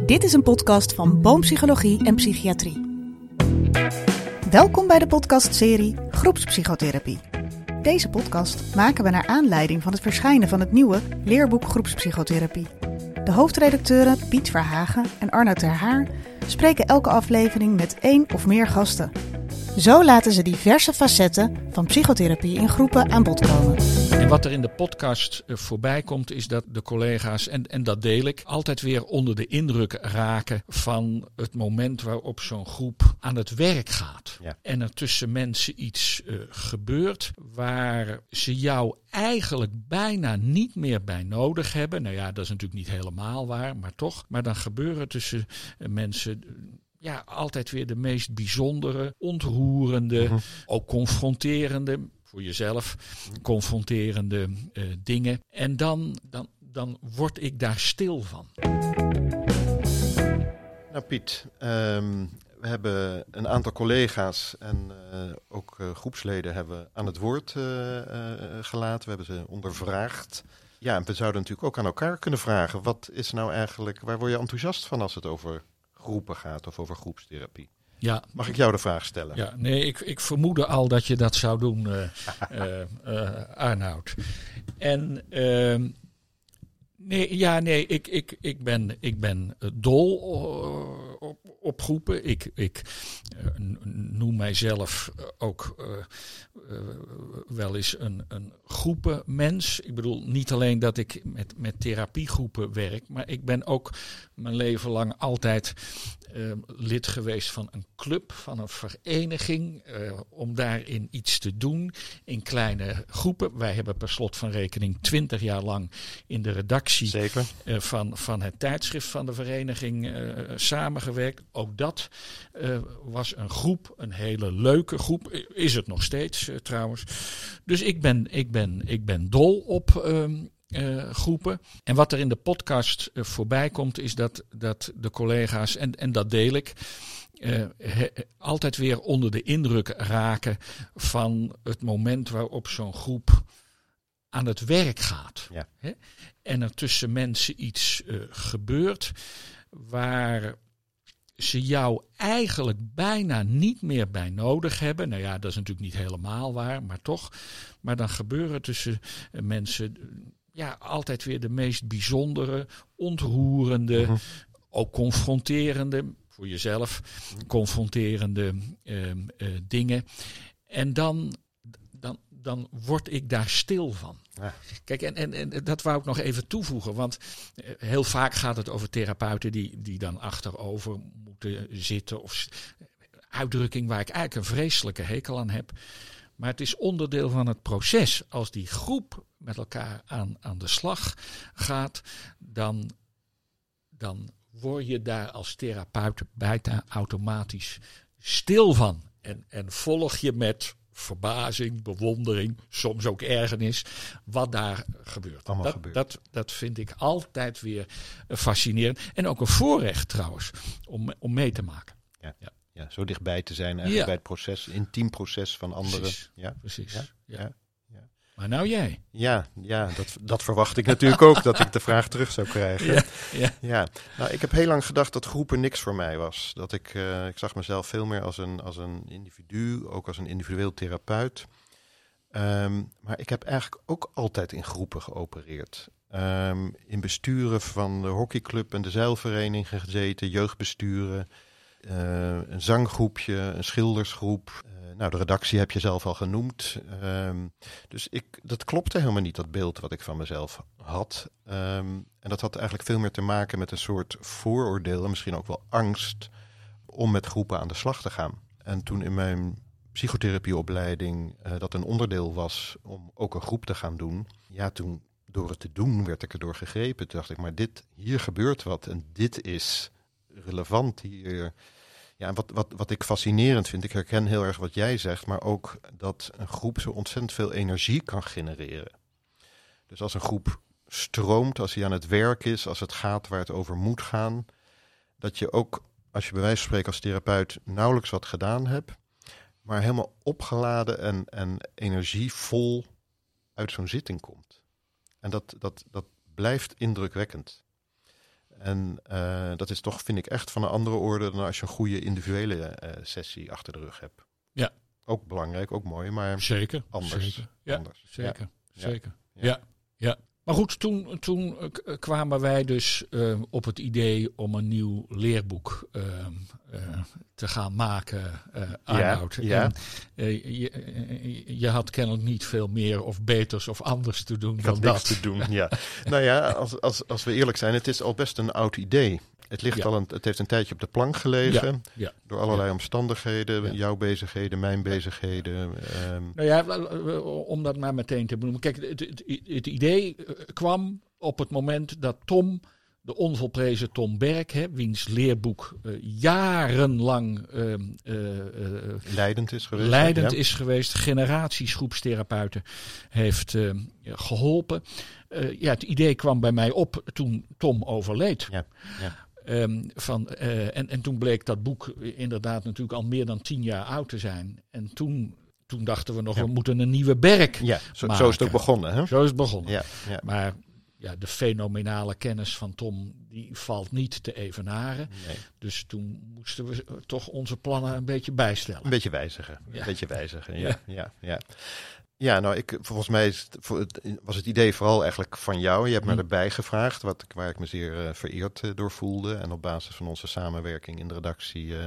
Dit is een podcast van Boompsychologie en Psychiatrie. Welkom bij de podcastserie Groepspsychotherapie. Deze podcast maken we naar aanleiding van het verschijnen van het nieuwe leerboek Groepspsychotherapie. De hoofdredacteuren Piet Verhagen en Arno Ter Haar spreken elke aflevering met één of meer gasten. Zo laten ze diverse facetten van psychotherapie in groepen aan bod komen. En wat er in de podcast eh, voorbij komt, is dat de collega's, en, en dat deel ik, altijd weer onder de indruk raken van het moment waarop zo'n groep aan het werk gaat. Ja. En er tussen mensen iets eh, gebeurt waar ze jou eigenlijk bijna niet meer bij nodig hebben. Nou ja, dat is natuurlijk niet helemaal waar, maar toch. Maar dan gebeuren tussen eh, mensen ja, altijd weer de meest bijzondere, ontroerende, Mhm. ook confronterende, voor jezelf, confronterende eh, dingen. En dan, dan, dan word ik daar stil van. Nou Piet, ehm, we hebben een aantal collega's en eh, ook eh, groepsleden hebben aan het woord gelaten. We hebben ze ondervraagd. Ja, en we zouden natuurlijk ook aan elkaar kunnen vragen. Wat is nou eigenlijk, waar word je enthousiast van als het over groepen gaat of over groepstherapie? Ja, Mag ik jou de vraag stellen? Ja, nee, ik, ik vermoedde al dat je dat zou doen, eh, Arnoud. En ehm, nee, ja, nee, ik, ik, ik, ben, ik ben dol op, op groepen. Ik, ik eh, noem mijzelf eh, ook eh, wel eens een, een groepenmens. Ik bedoel niet alleen dat ik met, met therapiegroepen werk, maar ik ben ook mijn leven lang altijd lid geweest van een club, van een vereniging, om daarin iets te doen in kleine groepen. Wij hebben per slot van rekening twintig jaar lang in de redactie Zeker. van, van het tijdschrift van de vereniging samengewerkt. Ook dat eh, was een groep, een hele leuke groep. Is het nog steeds eh, trouwens. Dus ik ben, ik ben, ik ben dol op ehm, eh, groepen. En wat er in de podcast voorbij komt, is dat, dat de collega's, en, en dat deel ik. he- altijd weer onder de indruk raken van het moment waarop zo'n groep aan het werk gaat. Ja. En er tussen mensen iets gebeurt waar ze jou eigenlijk bijna niet meer bij nodig hebben. Nou ja, dat is natuurlijk niet helemaal waar, maar toch. Maar dan gebeuren tussen eh, mensen eh, ja, altijd weer de meest bijzondere, ontroerende, Mhm. ook confronterende, voor jezelf, confronterende ehm, eh, dingen. En dan, dan, word ik daar stil van. Ja. Kijk, en, en, en dat wou ik nog even toevoegen. Want eh, heel vaak gaat het over therapeuten die, die dan achterover moeten zitten. Of s- uitdrukking waar ik eigenlijk een vreselijke hekel aan heb. Maar het is onderdeel van het proces. Als die groep met elkaar aan, aan de slag gaat, dan, dan word je daar als therapeut bijna automatisch stil van. En, en volg je met verbazing, bewondering, soms ook ergernis, wat daar gebeurt. Allemaal dat, gebeurt. Dat, dat vind ik altijd weer fascinerend. En ook een voorrecht trouwens, om, om mee te maken. Ja, zo dichtbij te zijn eigenlijk Ja. bij het proces, intiem proces van anderen. Precies. Ja. Precies. Ja, Ja. ja, ja. Maar nou jij. Ja, ja dat, dat verwacht ik natuurlijk ook, dat ik de vraag terug zou krijgen. Ja, ja. Ja, nou, ik heb heel lang gedacht dat groepen niks voor mij was. Dat ik, eh, ik zag mezelf veel meer als een, als een individu, ook als een individueel therapeut. Ehm, maar ik heb eigenlijk ook altijd in groepen geopereerd. Ehm, in besturen van de hockeyclub en de zeilvereniging gezeten, jeugdbesturen, eh, een zanggroepje, een schildersgroep. Eh, nou, de redactie heb je zelf al genoemd. Ehm, dus ik, dat klopte helemaal niet, dat beeld wat ik van mezelf had. Ehm, en dat had eigenlijk veel meer te maken met een soort vooroordeel en misschien ook wel angst om met groepen aan de slag te gaan. En toen in mijn psychotherapieopleiding eh, dat een onderdeel was om ook een groep te gaan doen, ja, toen door het te doen werd ik erdoor gegrepen. Toen dacht ik, maar dit, hier gebeurt wat en dit is relevant hier. Ja, wat, wat, wat ik fascinerend vind, ik herken heel erg wat jij zegt, maar ook dat een groep zo ontzettend veel energie kan genereren. Dus als een groep stroomt, als hij aan het werk is, als het gaat waar het over moet gaan, dat je ook, als je bij wijze van spreken als therapeut nauwelijks wat gedaan hebt, maar helemaal opgeladen en, en energievol uit zo'n zitting komt. En dat, dat, dat blijft indrukwekkend. En eh, dat is toch, vind ik, echt van een andere orde dan als je een goede individuele eh, sessie achter de rug hebt. Ja. Ook belangrijk, ook mooi, maar Zeker. anders. Zeker. Ja, anders. zeker. Ja. Zeker. Ja. Ja. ja. Maar goed, toen, toen eh, kwamen wij dus op het idee om een nieuw leerboek eh, eh, te gaan maken, eh Arnoud. ja. En, eh, je, eh, je had kennelijk niet veel meer of beters of anders te doen Ik dan had dat. te doen, ja. nou ja, als, als, als we eerlijk zijn, het is al best een oud idee. Het, ligt Ja. al een, het heeft een tijdje op de plank gelegen. ja. Door allerlei omstandigheden. Jouw bezigheden, mijn bezigheden. ehm, Nou ja, eh, om dat maar meteen te benoemen. Kijk, het, het, het idee eh, kwam op het moment dat Tom, de onvolprezen Tom Berk, hè, wiens leerboek eh, jarenlang eh, eh, eh, leidend is geweest. leidend ja. is geweest, generaties groepstherapeuten heeft eh, geholpen. Eh, ja, het idee kwam bij mij op toen Tom overleed. Ja, ja. Ehm, van, en, en toen bleek dat boek inderdaad natuurlijk al meer dan tien jaar oud te zijn. En toen, toen dachten we nog, Ja. we moeten een nieuwe berk. Ja, zo, zo is het ook begonnen. Hè? Zo is het begonnen. Ja, ja. Maar ja, de fenomenale kennis van Tom, die valt niet te evenaren. Nee. Dus toen moesten we toch onze plannen een beetje bijstellen. Een beetje wijzigen. Ja. Een beetje wijzigen, ja. ja. ja, ja. Nou, ik, volgens mij is het, was het idee vooral eigenlijk van jou. Je hebt me Hm. erbij gevraagd, wat, waar ik me zeer eh, vereerd eh, door voelde. En op basis van onze samenwerking in de redactie eh,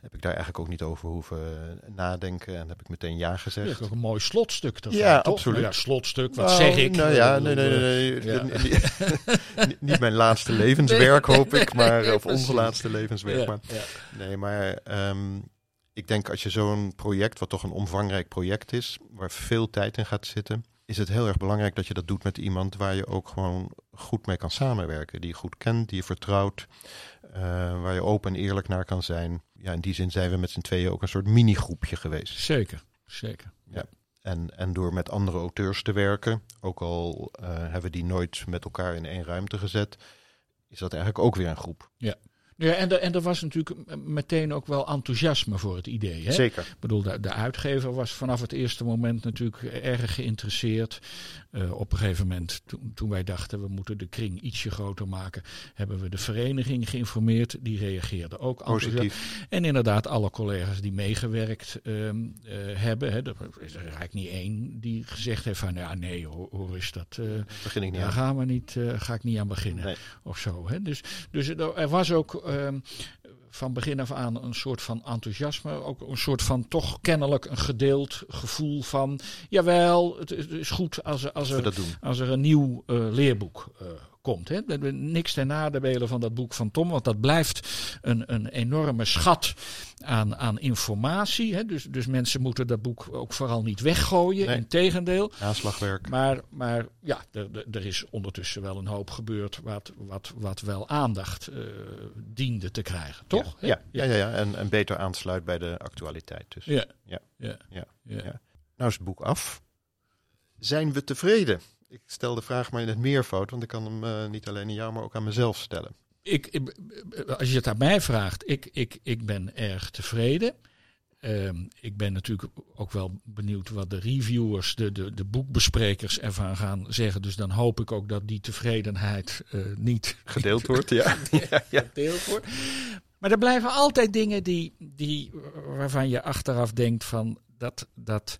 heb ik daar eigenlijk ook niet over hoeven nadenken. En heb ik meteen ja Dat gezegd. ook een mooi slotstuk. Dat Ja, toch? absoluut. Nou ja, slotstuk, wat Nou, zeg ik? Nou ja, nee, nee, nee. nee. Ja. Niet- mijn laatste levenswerk, hoop ik, maar of onze laatste levenswerk. Ja, Maar ja. Nee, maar ehm, ik denk als je zo'n project, wat toch een omvangrijk project is, waar veel tijd in gaat zitten, is het heel erg belangrijk dat je dat doet met iemand waar je ook gewoon goed mee kan samenwerken. Die je goed kent, die je vertrouwt, eh, waar je open en eerlijk naar kan zijn. Ja, in die zin zijn we met z'n tweeën ook een soort mini-groepje geweest. Zeker, zeker. En, en door met andere auteurs te werken, ook al eh, hebben we die nooit met elkaar in één ruimte gezet, is dat eigenlijk ook weer een groep. Ja, en, er, en er was natuurlijk meteen ook wel enthousiasme voor het idee. Hè? Zeker. Ik bedoel, de, de uitgever was vanaf het eerste moment natuurlijk erg geïnteresseerd. Eh, op een gegeven moment, toen, toen wij dachten we moeten de kring ietsje groter maken, hebben we de vereniging geïnformeerd. Die reageerde ook. Positief. En inderdaad, alle collega's die meegewerkt ehm, eh, hebben. Hè, er is er eigenlijk niet één die gezegd heeft van ja, nee, hoor, hoor is dat. eh, Daar begin ik niet daar aan. gaan we niet, eh, ga ik niet aan beginnen Nee. of zo. Hè? Dus, dus er was ook ehm, van begin af aan een soort van enthousiasme. Ook een soort van toch kennelijk een gedeeld gevoel van... jawel, het is, het is goed als er, als er, als er een nieuw eh, leerboek eh, komt. Hè? Niks ten nadele van dat boek van Tom, want dat blijft een, een enorme schat aan, aan informatie. Hè? Dus, dus mensen moeten dat boek ook vooral niet weggooien. Nee. Integendeel. Naslagwerk. Maar, maar ja, er, is ondertussen wel een hoop gebeurd wat, wat, wat wel aandacht eh, diende te krijgen, toch? Ja, ja, ja, ja. En, en beter aansluit bij de actualiteit. Dus. Ja. Ja. Ja. Ja. Nou is het boek af. Zijn we tevreden? Ik stel de vraag maar in het meervoud, want ik kan hem eh, niet alleen aan jou, maar ook aan mezelf stellen. Ik, ik- als je het aan mij vraagt, ik, ik, ik ben erg tevreden. Ehm, ik ben natuurlijk ook wel benieuwd wat de reviewers, de, de, de boekbesprekers ervan gaan zeggen. Dus dan hoop ik ook dat die tevredenheid eh, niet Gedeeld wordt, ja. ja, ja. gedeeld wordt. Maar er blijven altijd dingen die, die, waarvan je achteraf denkt van dat. dat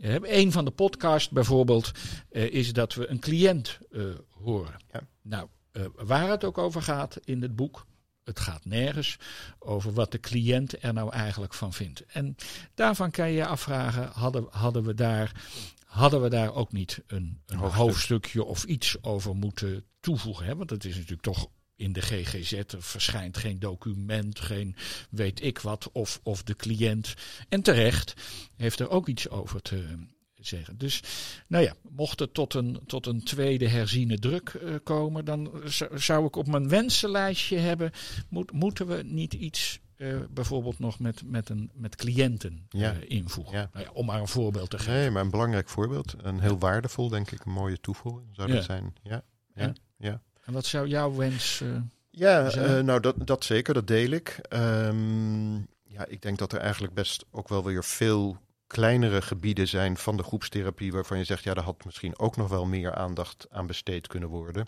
een van de podcasts bijvoorbeeld eh, is dat we een cliënt eh, horen. Ja. Nou, eh, waar het ook over gaat in het boek, het gaat nergens over wat de cliënt er nou eigenlijk van vindt. En daarvan kan je je afvragen, hadden, hadden, we, daar, hadden we daar ook niet een, een Hoofdstuk. hoofdstukje of iets over moeten toevoegen? Hè? Want het is natuurlijk toch in de GGZ, er verschijnt geen document, geen weet ik wat, of, of de cliënt. En terecht heeft er ook iets over te zeggen. Dus nou ja, mocht het tot een, tot een tweede herziene druk eh, komen, dan zou- ik op mijn wensenlijstje hebben, moet, moeten we niet iets eh, bijvoorbeeld nog met, met, een, met cliënten Ja. eh, invoegen? Ja. Nou ja, om maar een voorbeeld te geven. Nee, maar een belangrijk voorbeeld. Een heel waardevol, denk ik, een mooie toevoeging zou dat zijn. Ja, ja, ja. En wat zou jouw wens... eh, Ja, eh, nou dat, dat zeker, dat deel ik. Ehm, ja, ik denk dat er eigenlijk best ook wel weer veel kleinere gebieden zijn van de groepstherapie waarvan je zegt, ja, daar had misschien ook nog wel meer aandacht aan besteed kunnen worden.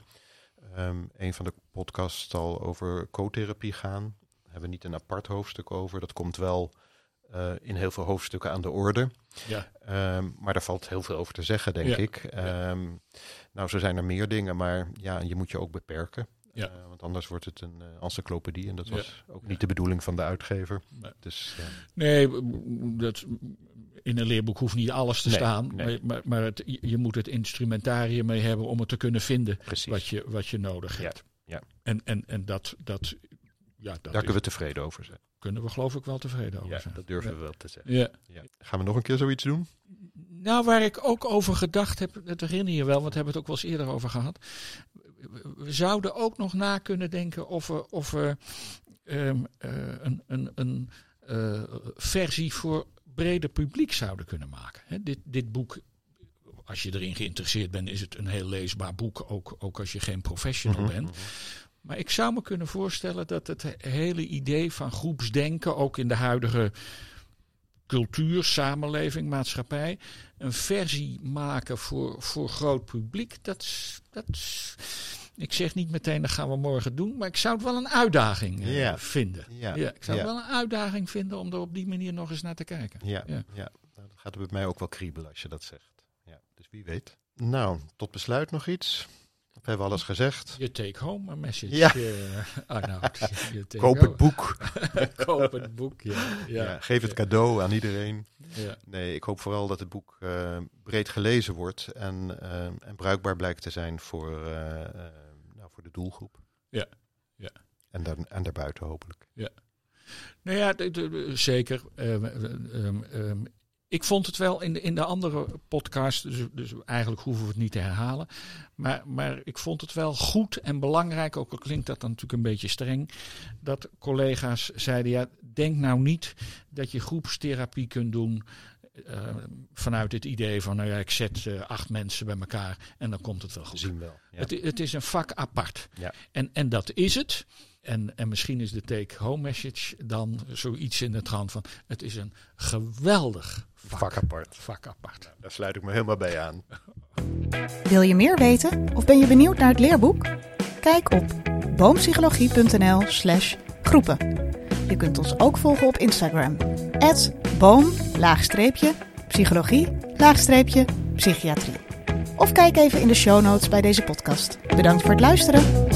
Ehm, een van de podcasts zal over co-therapie gaan. Daar hebben we niet een apart hoofdstuk over. Dat komt wel eh, in heel veel hoofdstukken aan de orde. Ja. Ehm, maar daar valt heel veel over te zeggen, denk Ja. ik. Ehm, nou, zo zijn er meer dingen, maar ja, je moet je ook beperken. Ja. Eh, want anders wordt het een eh, encyclopedie en dat Ja. was ook Ja. niet de bedoeling van de uitgever. Nee. Dus. Nee, dat, in een leerboek hoeft niet alles te Nee, staan. nee. Maar, maar, het, je moet het instrumentarium mee hebben om het te kunnen vinden precies. wat je, wat je nodig hebt. ja. En, en, en dat, dat, ja, dat Daar is- kunnen we tevreden over zijn. Kunnen we geloof ik wel tevreden over Ja, zijn. dat durven Ja. we wel te zeggen. Ja. Ja. Gaan we nog een keer zoiets doen? Nou, waar ik ook over gedacht heb, dat herinner je wel, want we hebben het ook wel eens eerder over gehad. We zouden ook nog na kunnen denken of we, of we ehm, eh, een, een, een eh, versie voor breder publiek zouden kunnen maken. Hè, dit, dit boek, als je erin geïnteresseerd bent, is het een heel leesbaar boek, ook, ook als je geen professional Mhm, bent. Maar ik zou me kunnen voorstellen dat het hele idee van groepsdenken, ook in de huidige cultuur, samenleving, maatschappij, een versie maken voor, voor groot publiek, dat, is- dat ik zeg niet meteen dat gaan we morgen doen, maar ik zou het wel een uitdaging eh, vinden. Ja, Ja, ik zou het wel een uitdaging vinden om er op die manier nog eens naar te kijken. ja, Ja. ja. Nou, dat gaat er bij mij ook wel kriebelen als je dat zegt. Ja, dus wie weet. Nou, tot besluit nog iets. We hebben alles gezegd. Je take home message. Ja. eh, Arnoud. Koop home- het boek. Koop het boek, ja. Ja, ja, geef het cadeau aan iedereen. ja. Nee, ik hoop vooral dat het boek eh, breed gelezen wordt en, eh, en bruikbaar blijkt te zijn voor, nou, voor de doelgroep. Ja, ja. En, daar, en daarbuiten hopelijk. Nou ja, d- d- zeker. Ehm, ehm, ik vond het wel in de, in de andere podcast, dus, dus eigenlijk hoeven we het niet te herhalen. Maar, maar ik vond het wel goed en belangrijk, ook al klinkt dat dan natuurlijk een beetje streng, dat collega's zeiden, ja, denk nou niet dat je groepstherapie kunt doen eh, vanuit het idee van, nou ja, ik zet eh, acht mensen bij elkaar en dan komt het wel We goed. zien wel. Ja. Het, het is een vak apart. Ja. En, en dat is het. En, en misschien is de take-home message dan zoiets in de trant van... het is een geweldig vak, Vak apart. vak apart. Daar sluit ik me helemaal bij aan. Wil je meer weten of ben je benieuwd naar het leerboek? Kijk op boompsychologie.nl/slash groepen. Je kunt ons ook volgen op Instagram. boom-psychologie-psychiatrie. Of kijk even in de show notes bij deze podcast. Bedankt voor het luisteren.